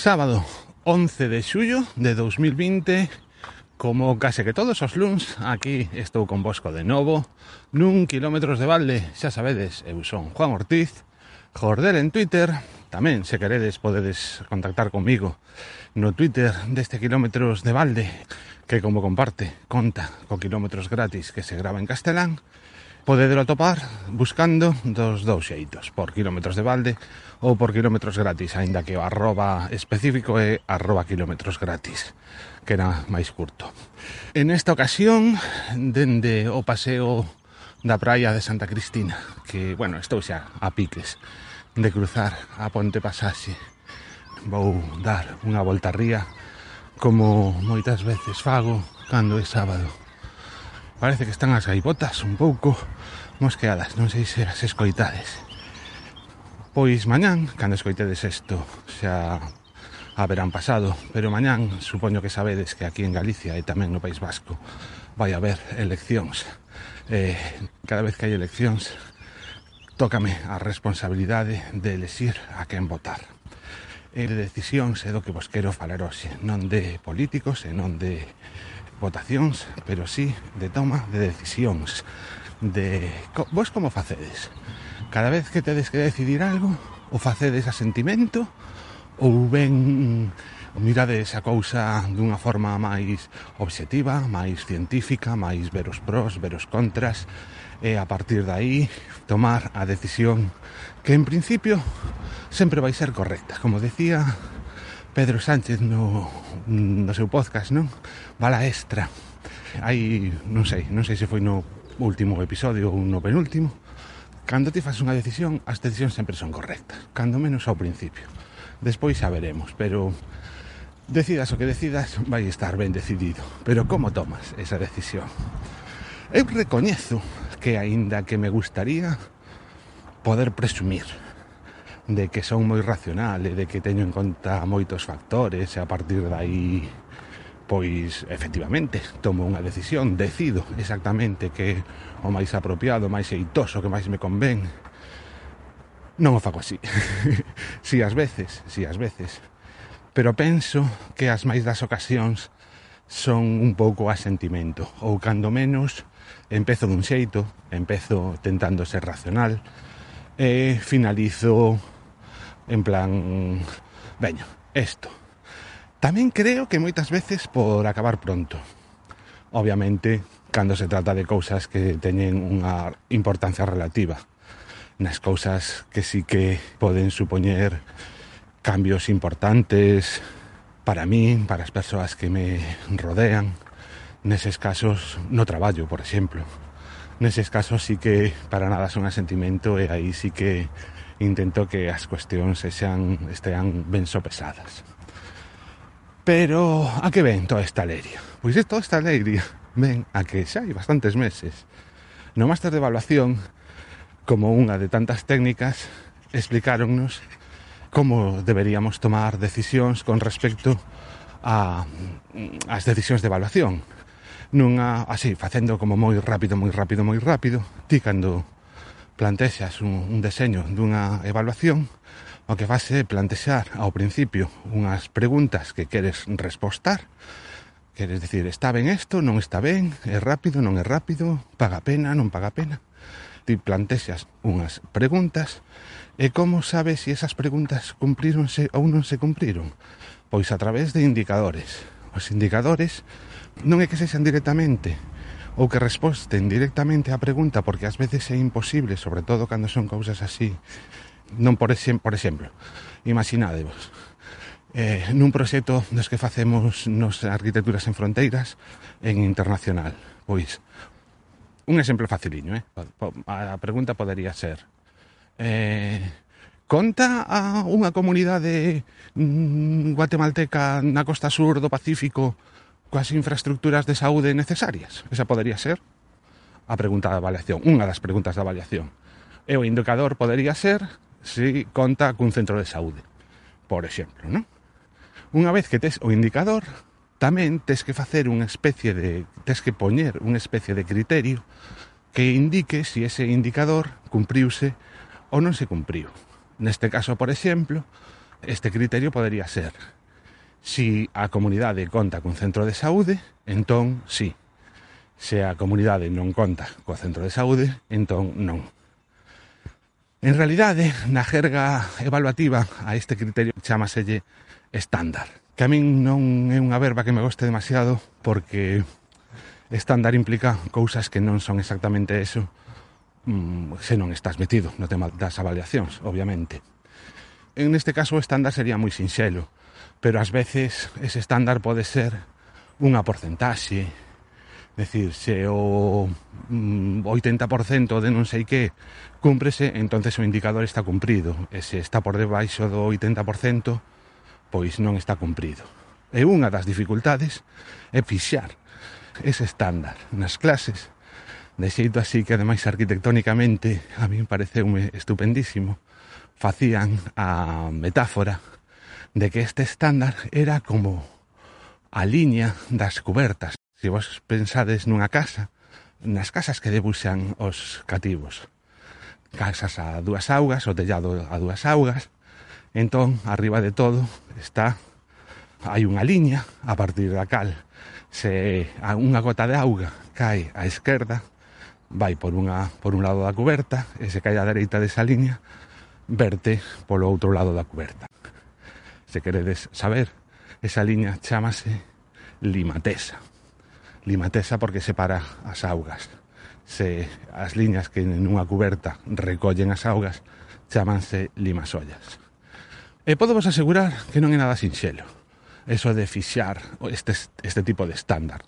sábado 11 de xullo de 2020 Como case que todos os luns Aquí estou con Bosco de novo Nun kilómetros de balde Xa sabedes, eu son Juan Ortiz Jordel en Twitter Tamén, se queredes, podedes contactar comigo No Twitter deste kilómetros de balde Que como comparte, conta co kilómetros gratis Que se grava en castelán Podedelo atopar buscando dos dous xeitos, por kilómetros de balde ou por kilómetros gratis, aínda que o arroba específico é arroba kilómetros gratis, que era máis curto. En esta ocasión, dende o paseo da praia de Santa Cristina, que, bueno, estou xa a piques de cruzar a Ponte Pasaxe. Vou dar unha volta ría como moitas veces fago cando é sábado Parece que están as gaivotas un pouco mosqueadas, non sei se as escoitades. Pois mañán, cando escoitedes isto, xa haberán pasado, pero mañán supoño que sabedes que aquí en Galicia e tamén no País Vasco vai haber eleccións. Eh, cada vez que hai eleccións, tócame a responsabilidade de elexir a quen votar. E de decisións é do que vos quero falar hoxe, non de políticos e non de votacións, pero sí de toma de decisións. De vos como facedes? Cada vez que tedes que decidir algo, o facedes a sentimento, ou ben mirades a cousa dunha forma máis obxectiva, máis científica, máis ver os pros, ver os contras, e a partir de aí tomar a decisión que en principio sempre vai ser correcta. Como decía Pedro Sánchez no, no seu podcast, non? Bala extra. Hai, non sei, non sei se foi no último episodio ou no penúltimo. Cando ti fas unha decisión, as decisións sempre son correctas. Cando menos ao principio. Despois xa veremos, pero decidas o que decidas, vai estar ben decidido. Pero como tomas esa decisión? Eu recoñezo que aínda que me gustaría poder presumir de que son moi racionales, de que teño en conta moitos factores e a partir de aí pois efectivamente tomo unha decisión, decido exactamente que o máis apropiado, o máis xeitoso, que máis me convén. Non o fago así. si as veces, si as veces. Pero penso que as máis das ocasións son un pouco a sentimento, ou cando menos empezo dun xeito, empezo tentando ser racional, e finalizo en plan, veño, esto. Tamén creo que moitas veces por acabar pronto. Obviamente, cando se trata de cousas que teñen unha importancia relativa. Nas cousas que sí que poden supoñer cambios importantes para min, para as persoas que me rodean. Neses casos, no traballo, por exemplo. Neses casos sí que para nada son asentimento e aí sí que intento que as cuestións sexan, estean ben sopesadas. Pero a que ven toda esta alegría? Pois é toda esta alegría ven a que xa hai bastantes meses no máster de evaluación como unha de tantas técnicas explicáronnos como deberíamos tomar decisións con respecto a mm, as decisións de evaluación nunha así facendo como moi rápido, moi rápido, moi rápido, ti cando plantexas un, un deseño dunha evaluación, o que vas é plantexar ao principio unhas preguntas que queres respostar, queres decir, está ben isto, non está ben, é rápido, non é rápido, paga pena, non paga pena. Ti plantexas unhas preguntas e como sabes se si esas preguntas cumpríronse ou non se cumpriron? Pois a través de indicadores. Os indicadores non é que sexan directamente ou que resposten directamente á pregunta porque ás veces é imposible, sobre todo cando son cousas así. Non por, exem, por exemplo, imaginadevos, eh, nun proxecto dos que facemos nos Arquitecturas en Fronteiras en Internacional. Pois, un exemplo faciliño, eh? A pregunta podería ser eh, conta a unha comunidade mm, guatemalteca na costa sur do Pacífico coas infraestructuras de saúde necesarias? Esa podería ser a pregunta da avaliación, unha das preguntas da avaliación. E o indicador podería ser se conta cun centro de saúde, por exemplo, non? Unha vez que tes o indicador, tamén tes que facer unha especie de tes que poñer unha especie de criterio que indique se si ese indicador cumpriuse ou non se cumpriu. Neste caso, por exemplo, este criterio podería ser Si a comunidade conta cun centro de saúde, entón sí. Se a comunidade non conta co centro de saúde, entón non. En realidade, na jerga evaluativa a este criterio chamaselle estándar, que a min non é unha verba que me goste demasiado porque estándar implica cousas que non son exactamente eso mm, se non estás metido no tema das avaliacións, obviamente. En este caso, o estándar sería moi sinxelo pero ás veces ese estándar pode ser unha porcentaxe decir, se o mm, 80% de non sei que cúmprese, entonces o indicador está cumprido. E se está por debaixo do 80%, pois non está cumprido. E unha das dificultades é fixar ese estándar nas clases. De xeito así que ademais arquitectónicamente a mí pareceume estupendísimo. Facían a metáfora de que este estándar era como a liña das cubertas. Se vos pensades nunha casa, nas casas que debuxan os cativos. Casas a dúas augas, o tellado a dúas augas. Entón, arriba de todo, está hai unha liña a partir da cal se unha gota de auga cae á esquerda vai por, unha, por un lado da cuberta e se cae á dereita desa liña verte polo outro lado da cuberta se queredes saber. Esa liña chamase limatesa. Limatesa porque separa as augas. Se as liñas que nunha cuberta recollen as augas chamanse limasollas. E podo vos asegurar que non é nada sinxelo eso de fixar este, este tipo de estándar.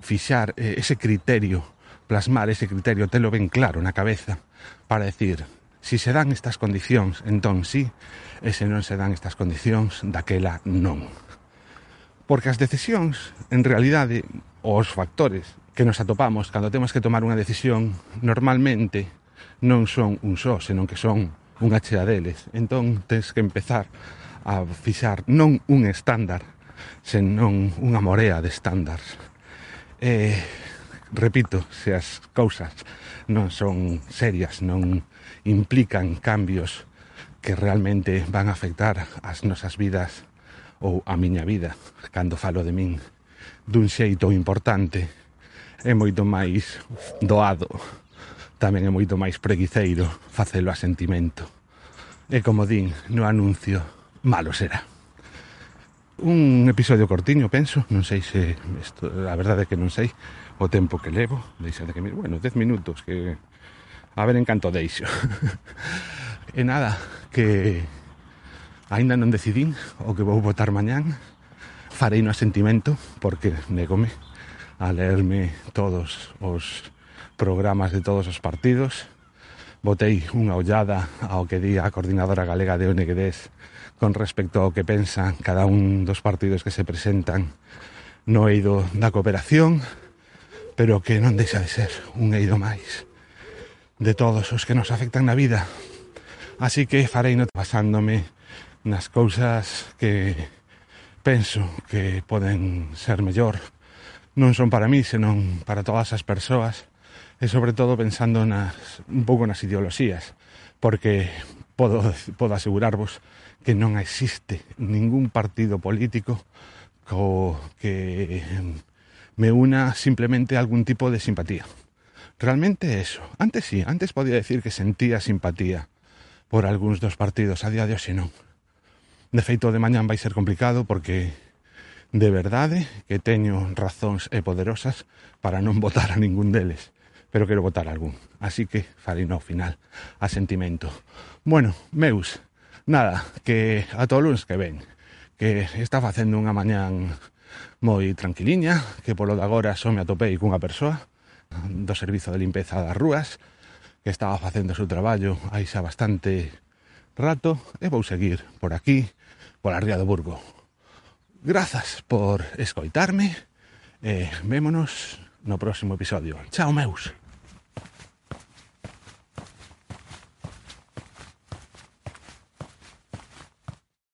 Fixar eh, ese criterio, plasmar ese criterio, telo ben claro na cabeza para decir, Si se dan estas condicións, entón sí, e se non se dan estas condicións, daquela non. Porque as decisións, en realidade, os factores que nos atopamos cando temos que tomar unha decisión, normalmente non son un só, senón que son unha chea deles. Entón, tens que empezar a fixar non un estándar, senón unha morea de estándares. Eh, repito, se as cousas non son serias, non implican cambios que realmente van a afectar as nosas vidas ou a miña vida. Cando falo de min dun xeito importante é moito máis doado. Tamén é moito máis preguiceiro facelo a sentimento. E como din no anuncio malo será. Un episodio cortiño, penso, non sei se isto, a verdade é que non sei o tempo que levo, deixa de que, bueno, 10 minutos que a ver en canto deixo e nada que aínda non decidín o que vou votar mañán farei no asentimento porque negome a leerme todos os programas de todos os partidos. Botei unha ollada ao que di a coordinadora galega de ONGDs con respecto ao que pensan cada un dos partidos que se presentan no eido da cooperación, pero que non deixa de ser un eido máis de todos os que nos afectan na vida. Así que farei no basándome nas cousas que penso que poden ser mellor. Non son para mí, senón para todas as persoas e sobre todo pensando nas, un pouco nas ideoloxías, porque podo, podo asegurarvos que non existe ningún partido político co que me una simplemente algún tipo de simpatía. Realmente eso. Antes sí, antes podía decir que sentía simpatía por algúns dos partidos, a día de hoxe non. De feito, de mañán vai ser complicado porque de verdade que teño razóns e poderosas para non votar a ningún deles, pero quero votar algún. Así que farei no final a sentimento. Bueno, meus, nada, que a todo lunes que ven, que está facendo unha mañán moi tranquiliña, que polo de agora só me atopei cunha persoa, do servizo de limpeza das rúas que estaba facendo o seu traballo aí xa bastante rato e vou seguir por aquí, pola Ría do Burgo. Grazas por escoitarme e vémonos no próximo episodio. Chao, meus!